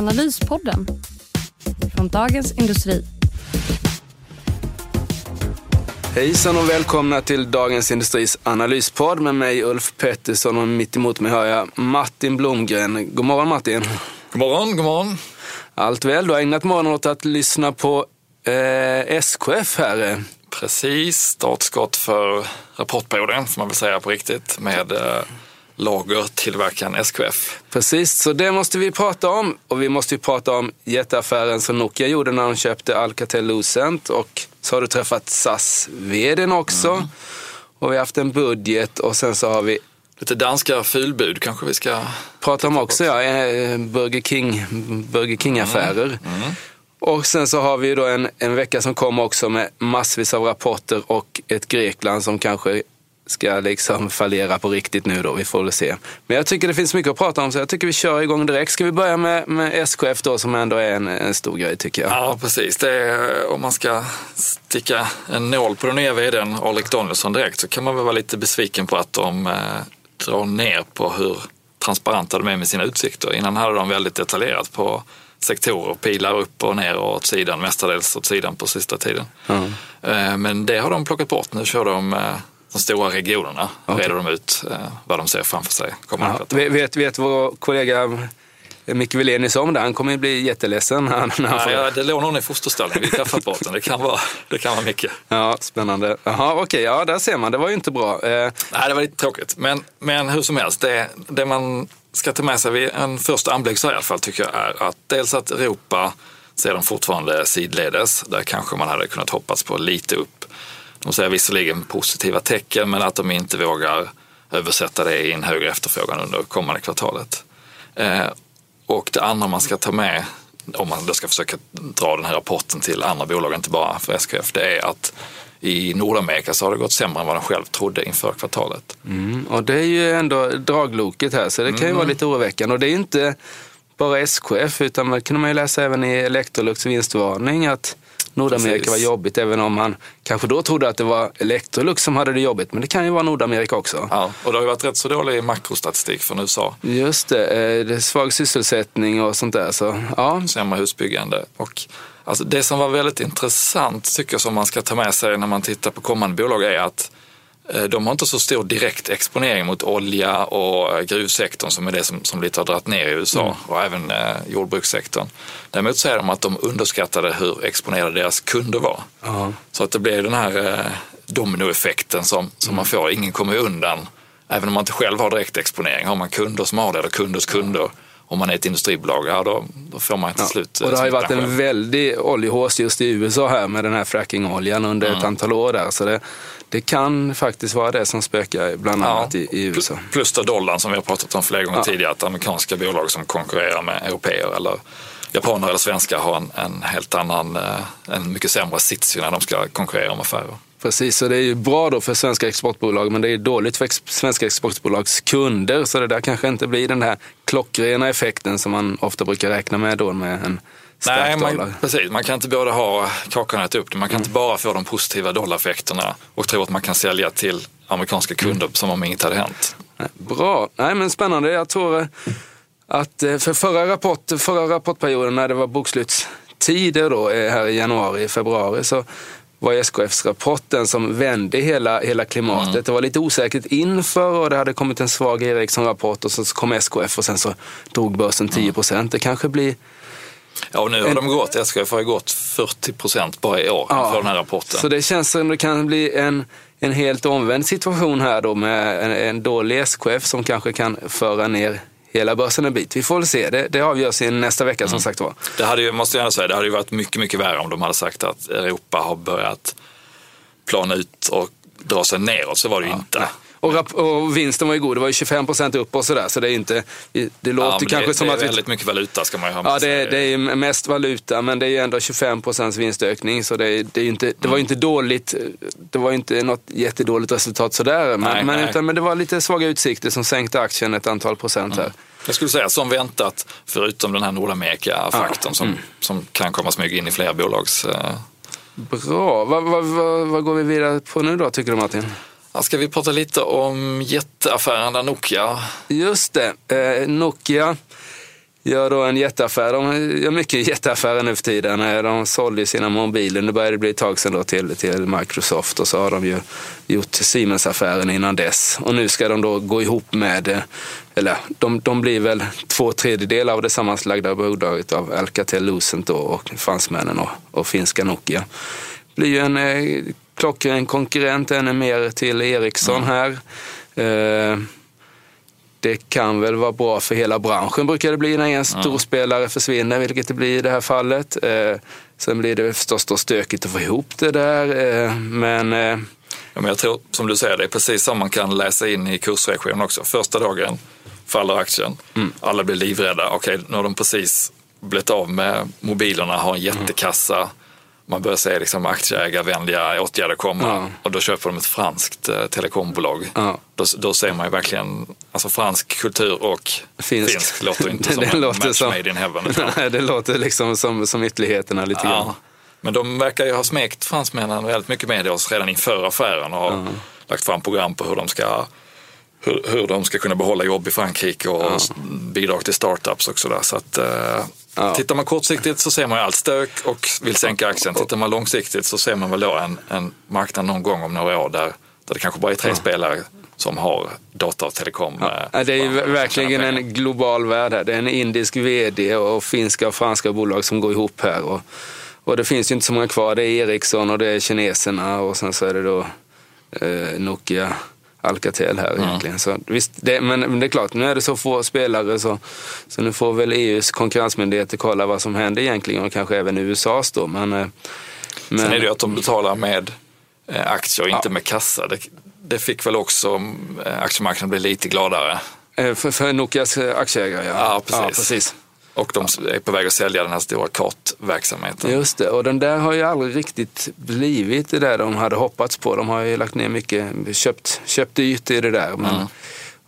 Analyspodden från Dagens Industri. Hejsan och välkomna till Dagens Industris analyspodd med mig Ulf Pettersson och mitt emot mig har jag Martin Blomgren. God morgon Martin. God morgon, god morgon. Allt väl? Du har ägnat morgonen åt att lyssna på eh, SKF här. Precis, startskott för rapportperioden får man väl säga på riktigt med eh, lagertillverkaren SKF. Precis, så det måste vi prata om. Och vi måste ju prata om jätteaffären som Nokia gjorde när de köpte Alcatel Lucent. Och så har du träffat SAS-vdn också. Mm. Och vi har haft en budget och sen så har vi Lite danska fulbud kanske vi ska prata om också, ja. Eh, Burger King, Burger King-affärer. Mm. Mm. Och sen så har vi då en, en vecka som kommer också med massvis av rapporter och ett Grekland som kanske ska liksom fallera på riktigt nu då. Vi får väl se. Men jag tycker det finns mycket att prata om så jag tycker vi kör igång direkt. Ska vi börja med, med SKF då som ändå är en, en stor grej tycker jag. Ja precis. Det är, om man ska sticka en nål på den nya vdn Alrik Danielsson direkt så kan man väl vara lite besviken på att de eh, drar ner på hur transparenta de är med sina utsikter. Innan hade de väldigt detaljerat på sektorer, pilar upp och ner och åt sidan, mestadels åt sidan på sista tiden. Mm. Men det har de plockat bort. Nu kör de eh, de stora regionerna okay. reder de ut eh, vad de ser framför sig kommande ja, vet, vet vår kollega Micke Wilenius om det? Han kommer bli jätteledsen. När, när han får... ja, det låg någon i fosterställning vid kaffeapparaten. Det kan vara, det kan vara Micke. Ja, spännande. Jaha, okej, okay, ja där ser man. Det var ju inte bra. Eh... Nej, det var lite tråkigt. Men, men hur som helst, det, det man ska ta med sig vid en första anblick så i alla fall tycker jag är att dels att Europa ser de fortfarande sidledes. Där kanske man hade kunnat hoppas på lite upp de säger visserligen positiva tecken men att de inte vågar översätta det i en högre efterfrågan under kommande kvartalet. Eh, och det andra man ska ta med om man då ska försöka dra den här rapporten till andra bolag, inte bara för SKF, det är att i Nordamerika så har det gått sämre än vad de själv trodde inför kvartalet. Mm, och det är ju ändå dragloket här, så det kan ju mm. vara lite oroväckande. Och det är inte bara SKF, utan det kunde man ju läsa även i Electrolux vinstvarning att Nordamerika Precis. var jobbigt, även om man kanske då trodde att det var Electrolux som hade det jobbigt. Men det kan ju vara Nordamerika också. Ja, och det har ju varit rätt så dålig makrostatistik från USA. Just det, eh, det är svag sysselsättning och sånt där. Så, ja. Sämre husbyggande. Och alltså, det som var väldigt intressant tycker jag som man ska ta med sig när man tittar på kommande bolag är att de har inte så stor direkt exponering mot olja och gruvsektorn som är det som, som lite har dragit ner i USA mm. och även eh, jordbrukssektorn. Däremot säger de att de underskattade hur exponerade deras kunder var. Uh-huh. Så att det blev den här eh, dominoeffekten som, som mm. man får. Ingen kommer undan. Även om man inte själv har direkt exponering. Har man kunder som har det, eller kunders kunder, om man är ett industribolag, ja, då, då får man till slut... Ja. Och det har ju varit en väldig oljehås just i USA här med den här frackingoljan under mm. ett antal år där. Så det, det kan faktiskt vara det som spökar bland annat ja. i, i, USA. Plus då dollarn som vi har pratat om flera gånger ja. tidigare, att amerikanska bolag som konkurrerar med europeer eller japaner eller svenskar har en, en helt annan, eh, en mycket sämre sits när de ska konkurrera om affärer. Precis, så det är ju bra då för svenska exportbolag men det är dåligt för ex svenska exportbolags kunder. Så det där kanske inte blir den här klockrena effekten som man ofta brukar räkna med då med en Nej, man, precis. Man kan inte både ha kakan och äta upp det. Man kan mm. inte bara få de positiva dollareffekterna och tro att man kan sälja till amerikanska kunder mm. som om inget hade hänt. Bra, Nej, men spännande. Jag tror att eh, för förra, rapport, förra rapportperioden när det var bokslutstider då, eh, här i januari, februari, så var SKFs rapport den som vände hela, hela klimatet. Mm. Det var lite osäkert inför och det hade kommit en svag Ericsson-rapport och så kom SKF och sen så drog börsen 10 procent. Det kanske blir Ja, och nu har en, de gått, SKF har gått 40 procent bara i år ja, för den här rapporten. Så det känns som det kan bli en, en helt omvänd situation här då med en, en dålig SKF som kanske kan föra ner hela börsen en bit. Vi får väl se. Det, det avgörs i nästa vecka mm. som sagt var. Det hade ju, måste jag säga, det hade ju varit mycket, mycket värre om de hade sagt att Europa har börjat plana ut och dra sig neråt. Så var det ju ja, inte. Nej. Och, och vinsten var ju god, det var ju 25 procent upp och sådär. Så det är inte, det låter Ja, men kanske det, som det är att vi... väldigt mycket valuta ska man ju ha med Ja, det, det är ju mest valuta, men det är ju ändå 25 procents vinstökning. Så det, det, är inte, det var ju inte dåligt, det var ju inte något jättedåligt resultat sådär. Men, Nej, men, nej. Utan, men det var lite svaga utsikter som sänkte aktien ett antal procent här. Jag skulle säga som väntat, förutom den här Nordamerika-faktorn som, som kan komma smyga in i flera bolags... Eh, Bra, vad, vad, vad, vad går vi vidare på nu då tycker du Martin? Ska vi prata lite om jätteaffären där Nokia Just det, eh, Nokia gör då en jätteaffär. De gör mycket jätteaffärer nu för tiden. Eh, de sålde ju sina mobiler, nu börjar det bli ett tag sedan då till, till Microsoft och så har de ju gjort Siemens-affären innan dess. Och nu ska de då gå ihop med, eh, eller de, de blir väl två tredjedelar av det sammanslagda bolaget av Alcatel Lucent då och fransmännen och, och finska Nokia. Det Blir ju en eh, klockren konkurrent ännu mer till Ericsson här. Eh, det kan väl vara bra för hela branschen brukar det bli när en stor spelare försvinner, vilket det blir i det här fallet. Eh, sen blir det förstås då stökigt att få ihop det där, eh, men Ja, men jag tror, som du säger, det är precis som man kan läsa in i kursreaktionen också. Första dagen faller aktien, alla blir livrädda. Okej, nu har de precis blivit av med mobilerna, har en jättekassa. Man börjar se liksom aktieägarvänliga åtgärder komma Ja. och då köper de ett franskt eh, telekombolag. Ja. Då, då ser man ju verkligen, alltså fransk kultur och Finsk. finsk, låter inte Det- som det en låter match som- made in heaven. nej, det låter liksom som, som ytterligheterna lite grann. Ja. Men de verkar ju ha smekt fransmännen väldigt mycket med oss redan inför affären och har lagt fram program på hur de ska hur, hur de ska kunna behålla jobb i Frankrike och s- bidrag till startups och sådär. Så att, eh, Ja. Tittar man kortsiktigt så ser man ju allt stök och vill sänka aktien. Tittar man långsiktigt så ser man väl då en, en marknad någon gång om några år där, där det kanske bara är tre spelare som har data och telekom. eh, Ja, det är ju verkligen en global värld här. Det är en indisk vd och finska och franska bolag som går ihop här. Och, och det finns ju inte så många kvar. Det är Ericsson och det är kineserna och sen så är det då eh, Nokia, Alcatel här egentligen. Så, visst, det, men, men det är klart, nu är det så få spelare så, så nu får väl EUs konkurrensmyndigheter kolla vad som händer egentligen och kanske även USAs då. Men, eh, men, Sen är det ju att de betalar med eh, aktier inte med kassa. Det, det fick väl också eh, aktiemarknaden bli lite gladare. eh, för, för Nokias eh, aktieägare ja. Ja, precis. Ja, precis. Och de är på väg att sälja den här stora kartverksamheten. Just det, och den där har ju aldrig riktigt blivit det där de hade hoppats på. De har ju lagt ner mycket, köpt, köpt dyrt i det där. Men,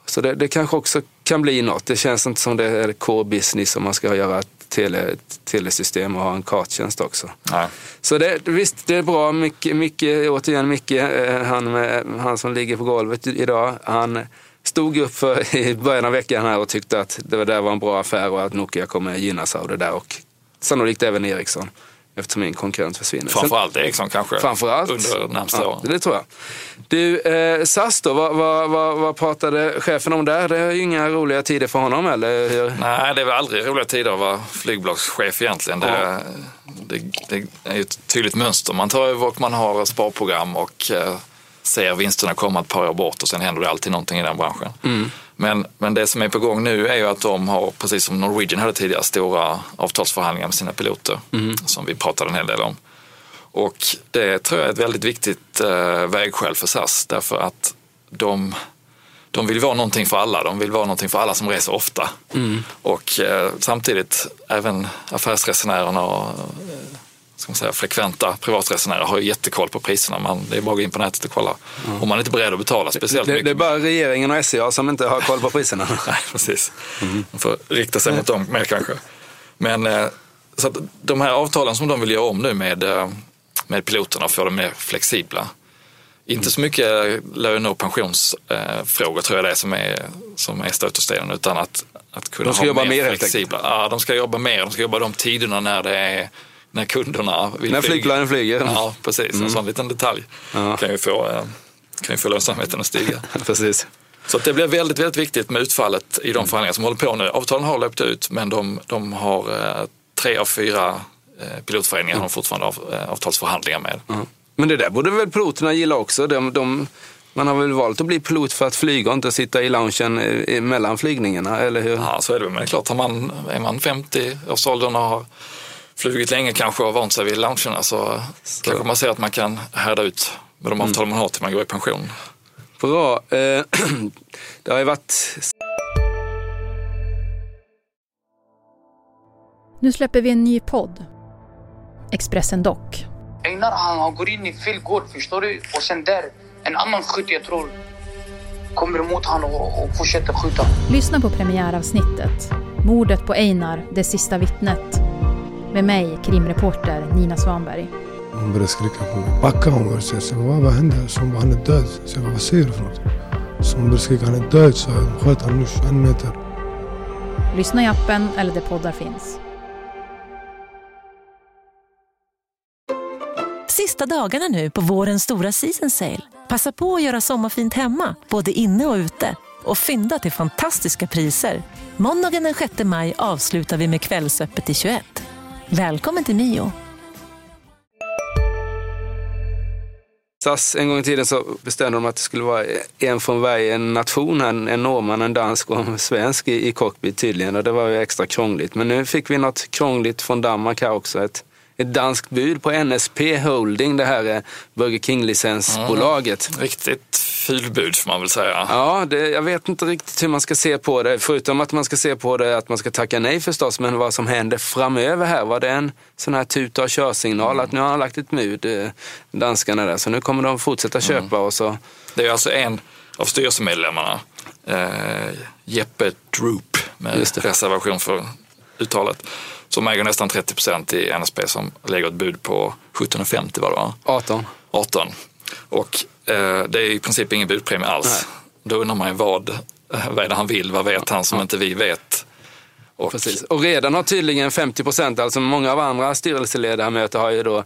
Så det, det kanske också kan bli något. Det känns inte som det är core business om man ska göra ett tele, telesystem och ha en karttjänst också. Nej. Så det, visst, det är bra. Micke, Micke, återigen Micke, eh, han, med, han som ligger på golvet idag, han stod upp för, i början av veckan här och tyckte att det där var en bra affär och att Nokia kommer gynnas av det där. Och sannolikt även Ericsson, eftersom min konkurrent försvinner. Framförallt Ericsson kanske Framförallt. under de närmsta ja, åren. det tror jag. Du, eh, SAS då, vad, vad, vad, vad pratade chefen om där? Det är ju inga roliga tider för honom, eller hur? Nej, det är väl aldrig roliga tider att vara flygbolagschef egentligen. Det, Ja. det, det är ju ett tydligt mönster. Man tar över och man har sparprogram och eh, ser vinsterna komma ett par år bort och sen händer det alltid någonting i den branschen. Mm. Men, men det som är på gång nu är ju att de har, precis som Norwegian hade tidigare, stora avtalsförhandlingar med sina piloter Mm. som vi pratade en hel del om. Och det tror jag är ett väldigt viktigt eh, vägskäl för SAS därför att de, de vill vara någonting för alla. De vill vara någonting för alla som reser ofta. Och eh, samtidigt även affärsresenärerna och eh, ska man säga, frekventa privatresenärer har ju jättekoll på priserna. Man, det är bara att gå in på nätet och kolla. Om man inte är beredd att betala speciellt Det, mycket. det är bara regeringen och SCA som inte har koll på priserna. Nej, precis. Man får rikta sig mot dem mer kanske. Men eh, så att de här avtalen som de vill göra om nu med, eh, med piloterna och få dem mer flexibla. Inte så mycket lön och pensionsfrågor tror jag det är som är, som är stötestenen utan att, att kunna De ska ha jobba mer mer, flexibla. Ja, de ska jobba mer. De ska jobba de tiderna när det är när kunderna vill När flygplanen flyger. Ja, precis. En sån liten detalj Ja. kan ju få, eh, kan ju få lönsamheten att stiga. Precis. Så det blir väldigt, väldigt viktigt med utfallet i de förhandlingar som håller på nu. Avtalen har löpt ut men de, de har eh, tre av fyra eh, pilotföreningar har de fortfarande av, eh, avtalsförhandlingar med. Ja. Men det där borde väl piloterna gilla också. De, de, man har väl valt att bli pilot för att flyga och inte sitta i loungen mellan flygningarna, eller hur? Ja, så är det. Men det är klart, har man, är man 50 årsåldern och har flugit länge kanske och vant sig vid loungerna så, kanske man ser att man kan härda ut med de avtal man har till man går i pension. Bra. Eh, det har ju varit... Nu släpper vi en ny podd. Expressen Dock. Einar han, han går in i fel gård, förstår du? Och sen där, en annan skytt jag tror kommer emot han och, och fortsätter skjuta. Lyssna på premiäravsnittet. Mordet på Einar, det sista vittnet. Med mig, krimreporter Nina Svanberg. Hon började skrika på mig. Backa hon började säga. Så bara, vad hände? Så han är död. Så jag bara, vad säger du för något? Så hon började skrika, han är död. Så jag sköt han nu 21 meter. Lyssna i appen eller där poddar finns. Sista dagarna nu på vårens stora season sale. Passa på att göra sommarfint hemma, både inne och ute. Och fynda till fantastiska priser. Måndagen den 6 maj avslutar vi med Kvällsöppet i 21. Välkommen till Mio. SAS, en gång i tiden så bestämde de att det skulle vara en från varje nation, en, en norrman, en dansk och en svensk i, i cockpit tydligen. Och det var ju extra krångligt. Men nu fick vi något krångligt från Danmark här också. Ett, ett danskt bud på NSP Holding, det här är Burger King-licensbolaget. Riktigt fulbud får man väl säga. Ja, det, jag vet inte riktigt hur man ska se på det. Förutom att man ska se på det att man ska tacka nej förstås, men vad som händer framöver här. Var det en sån här tuta och körsignal att nu har han lagt ett mud, eh, danskarna där, så nu kommer de fortsätta köpa och så. Det är alltså en av styrelsemedlemmarna, eh, Jeppe Droop, med reservation för uttalet, som äger nästan 30 procent i NSP som lägger ett bud på 17,50 var det va? 18. 18. Och eh, det är i princip ingen budpremie alls. Då undrar man ju vad, eh, vad är det han vill, vad vet han som inte vi vet? Och, Precis. Och redan har tydligen 50 procent, alltså många av andra styrelseledamöter har ju då,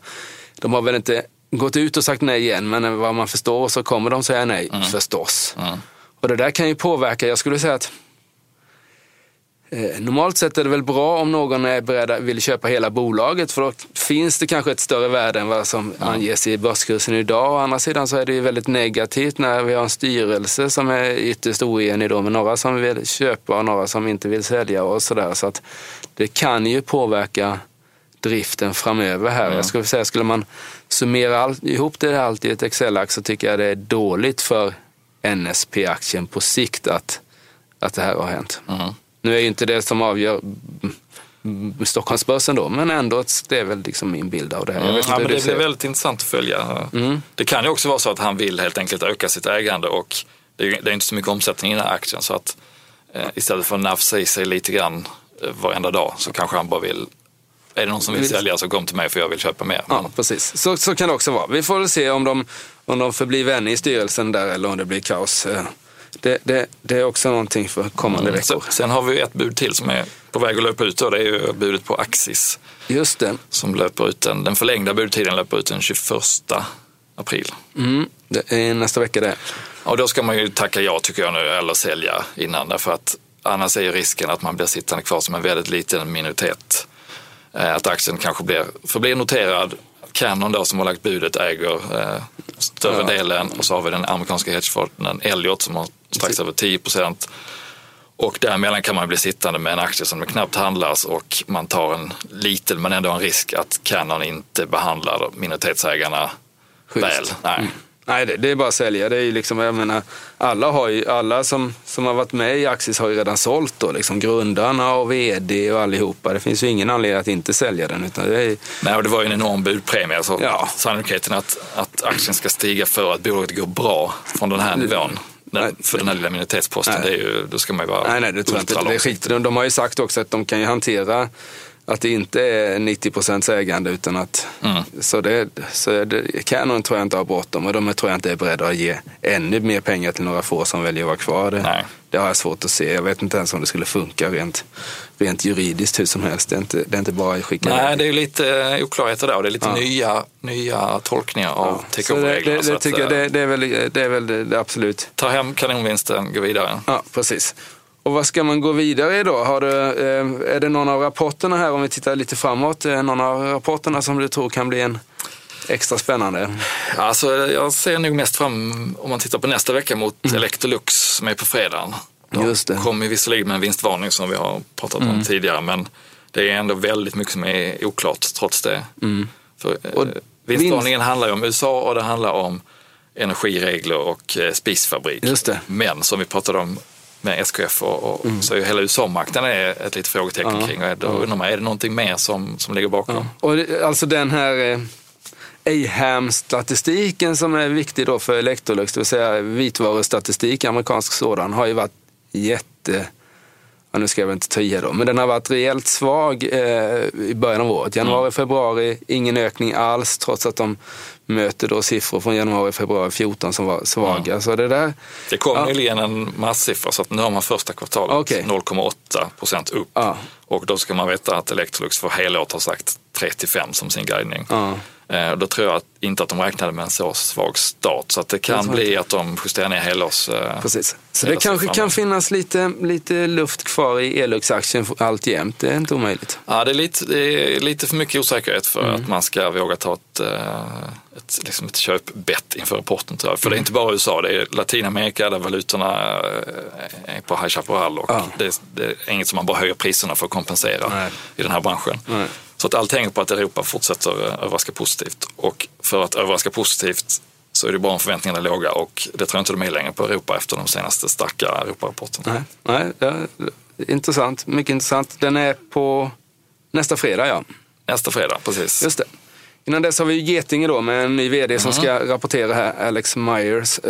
de har väl inte gått ut och sagt nej igen, men vad man förstår så kommer de säga nej förstås. Och det där kan ju påverka, jag skulle säga att Eh, normalt sett är det väl bra om någon är beredd att vill köpa hela bolaget för då finns det kanske ett större värde än vad som anges i börskursen idag. Å andra sidan så är det ju väldigt negativt när vi har en styrelse som är ytterst oenig då med några som vill köpa och några som inte vill sälja och sådär. Så att det kan ju påverka driften framöver här. Jag skulle säga, skulle man summera all, ihop det allt i ett Excel-ax så tycker jag det är dåligt för NSP-aktien på sikt att, att det här har hänt. Nu är ju inte det som avgör Stockholmsbörsen då, men ändå det är väl liksom min bild av det här. Mm, ja, men det blir väldigt intressant att följa. Mm. Det kan ju också vara så att han vill helt enkelt öka sitt ägande och det är, det är inte så mycket omsättning i den här aktien så att eh, istället för att nafsa i sig lite grann eh, varenda dag så kanske han bara vill, är det någon som vill sälja så kom till mig för jag vill köpa mer. Ja, precis. Så, så kan det också vara. Vi får väl se om de, om de förblir vänner i styrelsen där eller om det blir kaos. Eh, Det, det, det är också någonting för kommande Mm, veckor. sen har vi ett bud till som är på väg att löpa ut och det är ju budet på Axis Just det. som löper ut den, den förlängda budtiden löper ut den 21 april. Mm, det är nästa vecka det. Och då ska man ju tacka ja tycker jag nu, eller sälja innan. Därför att annars är ju risken att man blir sittande kvar som en väldigt liten minoritet. Eh, Att aktien kanske blir, förblir noterad. Canon då som har lagt budet äger eh, större Ja. delen och så har vi den amerikanska hedgefonden Elliot som har strax över 10 procent. Och däremellan kan man bli sittande med en aktie som knappt handlas och man tar en liten men ändå en risk att Canon inte behandlar minoritetsägarna Schysst. väl. Nej. Nej, det, det är bara att sälja. Det är liksom, jag menar, alla, har ju, alla som, som har varit med i Axis har ju redan sålt då, liksom grundarna och vd och allihopa. Det finns ju ingen anledning att inte sälja den. Utan det är, Nej, och det var ju en enorm budpremie. Så Ja. Sannolikheten att, att aktien ska stiga för att bolaget går bra från den här nivån, Nej. Den, för den här lilla minoritetsposten, Nej. det är ju, då ska man ju vara nej, nej, det tror jag inte. Det skit. De, de har ju sagt också att de kan ju hantera att det inte är 90 procents ägande utan att Mm. så det, så det Canon tror jag inte har bråttom och de tror jag inte är beredda att ge ännu mer pengar till några få som väljer att vara kvar. Det, Nej. det har jag svårt att se. Jag vet inte ens om det skulle funka rent, rent juridiskt hur som helst. Det är inte, det är inte bara att skicka Nej, iväg. det är lite oklarheter där och det är lite Ja. nya, nya tolkningar av det, takeover-reglerna. det, det, att, tycker jag, eh, det, det är väl, det, är väl det absolut Ta hem kanonvinsten, gå vidare. Ja, precis. Och vad ska man gå vidare i då? Har du, eh, är det någon av rapporterna här, om vi tittar lite framåt, eh, någon av rapporterna som du tror kan bli en extra spännande? Alltså, jag ser nog mest fram, om man tittar på nästa vecka, mot Electrolux som är på fredagen. De Mm. Just det. Mm. kommer visserligen med en vinstvarning som vi har pratat om tidigare, men det är ändå väldigt mycket som är oklart trots det. För, Mm. Och eh, vinstvarningen handlar ju om USA och det handlar om energiregler och spisfabrik. Men som vi pratade om med SKF och, och så är ju hela USA-marknaden är ett litet frågetecken Mm. Ja. kring. Och Då undrar man, är det någonting mer som, som ligger bakom? Och det- alltså den här eh, AHAM-statistiken som är viktig då för Electrolux, det vill säga vitvarustatistik, amerikansk sådan, har ju varit jätte... Ja, nu ska jag väl inte ta i då, men den har varit rejält svag eh, i början av året. Januari, februari, ingen ökning alls, trots att de möter då siffror från januari, februari 14 som var svaga. Så det där... Det kom Ja. nyligen en masssiffra så att nu har man första kvartalet Okej. 0,8 procent upp. Ja. Och då ska man veta att Electrolux för helåret har sagt 35 som sin guidning. Ja. Eh, Då tror jag inte att de räknade med en så svag start. Så att det kan bli att de justerar ner helårs... eh, Precis. Så det kanske siffran. kan finnas lite, lite luft kvar i Elux-aktien alltjämt. Det är inte omöjligt. Ja, det är, lite, det är lite för mycket osäkerhet för Mm. att man ska våga ta ett, eh, ett, liksom ett köpbett inför rapporten. Tror jag. För det Mm. är inte bara USA, det är Latinamerika där valutorna är på High Chaparral och Ja. det, det är inget som man bara höjer priserna för att kompensera Nej. i den här branschen. Nej. Så att allt hänger på att Europa fortsätter eh, överraska positivt. Och för att överraska positivt så är det bra om förväntningarna är låga och det tror jag inte de är längre på Europa efter de senaste starka Europarapporterna. Nej, Nej intressant. Mycket intressant. Den är på nästa fredag, ja. Nästa fredag, precis. Just det. Innan dess har vi Getinge då med en ny vd som ska rapportera här, Alex Myers.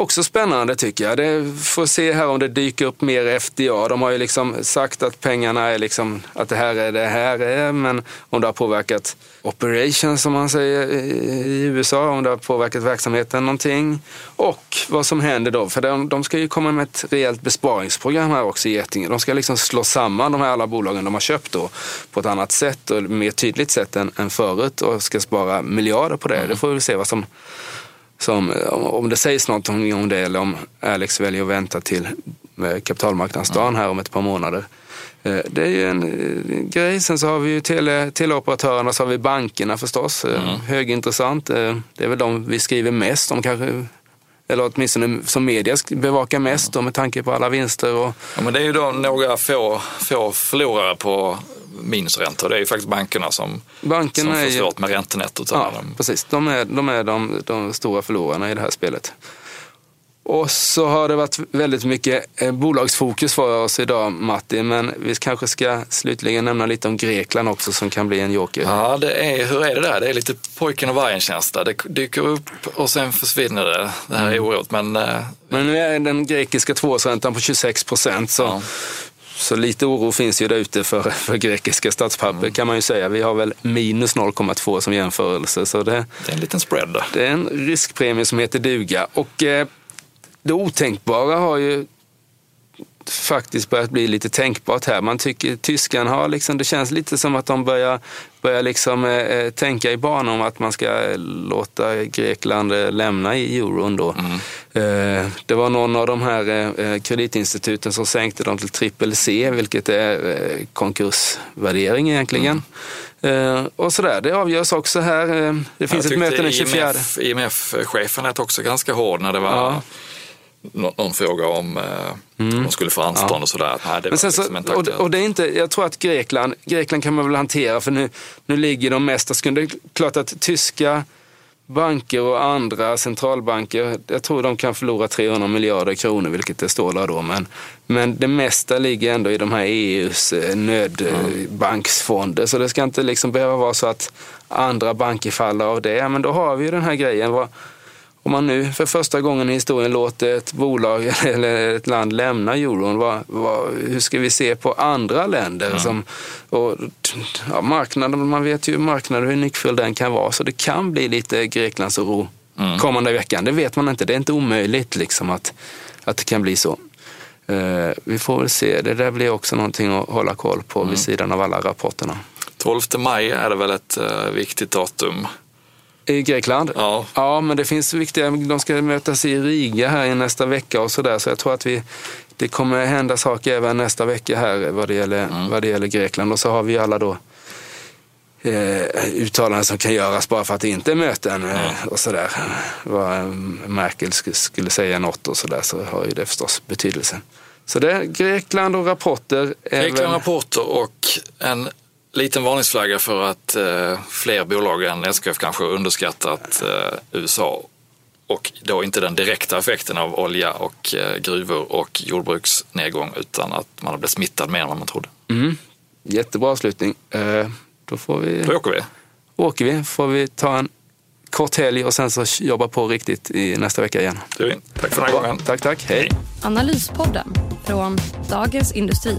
Också spännande tycker jag. Det får se här om det dyker upp mer FDA. De har ju liksom sagt att pengarna är liksom, att det här är det här är, men om det har påverkat operations som man säger i USA, om det har påverkat verksamheten någonting. Och vad som händer då, för de, de ska ju komma med ett rejält besparingsprogram här också i Getinge. De ska liksom slå samman de här alla bolagen de har köpt då på ett annat sätt och mer tydligt sätt än, än förut och ska spara miljarder på det. Det får vi se vad som som, om- det sägs någonting om det eller om Alex väljer att vänta till eh, kapitalmarknadsdagen här om ett par månader. Eh, Det är ju en eh, grej. Sen så har vi ju tele, teleoperatörerna, så har vi bankerna förstås. Eh, Högintressant. Det är väl de vi skriver mest om kanske. Eller åtminstone som media bevakar mest då, med tanke på alla vinster. Och, Ja, men det är ju då några få, få förlorare på minusräntor. Det är ju faktiskt bankerna som, Bankerna som får svårt med räntenettot. Ja, De- precis. De är, de, är de, de stora förlorarna i det här spelet. Och så har det varit väldigt mycket eh, bolagsfokus för oss idag, Matti. Men vi kanske ska slutligen nämna lite om Grekland också som kan bli en joker. Ja, det är, hur är det där? Det är lite pojken och vargen-känsla. Det dyker upp och sen försvinner det. Det här Mm. är oerhört. Men eh, Men nu är den grekiska tvåårsräntan på 26 procent. Så, Ja. Så lite oro finns ju där ute för, för grekiska statspapper Mm. kan man ju säga. Vi har väl minus 0,2 som jämförelse. Så det, det är en liten spread. Det är en riskpremie som heter duga. Och eh, det otänkbara har ju faktiskt börjat bli lite tänkbart här. Man tycker tyskarna har liksom, det känns lite som att de börjar, börjar liksom, eh, eh, tänka i banor om att man ska låta Grekland eh, lämna i euron då. Eh, det var någon av de här eh, eh, kreditinstituten som sänkte dem till trippel C, vilket är konkursvärdering egentligen. Eh, och sådär, det avgörs också här. Eh, det finns ett möte den 24. IMF, IMF-chefen lät också ganska hård när det var Ja. Nå- någon fråga om eh, om de skulle få anstånd och sådär. Nej, det Men sen så, liksom inte och, och det är inte, jag tror att Grekland, Grekland kan man väl hantera för nu, nu ligger de mesta skulder. Det är klart att tyska banker och andra centralbanker, jag tror de kan förlora 300 miljarder kronor, vilket det står där då. Men, men det mesta ligger ändå i de här EUs eh, nödbanksfonder. Så det ska inte liksom behöva vara så att andra banker faller av det. Men då har vi ju den här grejen. Vad, om man nu för första gången i historien låter ett bolag eller ett land lämna euron, vad, vad, hur ska vi se på andra länder? Som, och, ja, marknaden, man vet ju marknaden hur nyckfull den kan vara, så det kan bli lite Greklandsoro kommande veckan. Det vet man inte, det är inte omöjligt liksom att, att det kan bli så. Eh, vi får väl se, det där blir också någonting att hålla koll på vid sidan av alla rapporterna. 12 maj är det väl ett eh, viktigt datum. I Grekland? Ja. Ja, men det finns viktiga, de ska mötas i Riga här i nästa vecka och sådär. Så jag tror att vi, det kommer hända saker även nästa vecka här vad det gäller, vad det gäller Grekland. Och så har vi alla då eh, uttalanden som kan göras bara för att det inte är möten eh, och sådär. Vad Merkel sk- skulle säga något och sådär så har ju det förstås betydelse. Så det är Grekland och rapporter. Grekland väl- rapporter och en liten varningsflagga för att eh, fler bolag än SKF kanske har underskattat eh, USA och då inte den direkta effekten av olja och eh, gruvor och jordbruksnedgång utan att man har blivit smittad mer än vad man trodde. Mm. Jättebra avslutning. Eh, då får vi, Då åker vi. åker vi, får vi ta en kort helg och sen så jobba på riktigt i nästa vecka igen. Det gör vi. Tack för den här gången. Tack, tack. Hej. Analyspodden från Dagens Industri.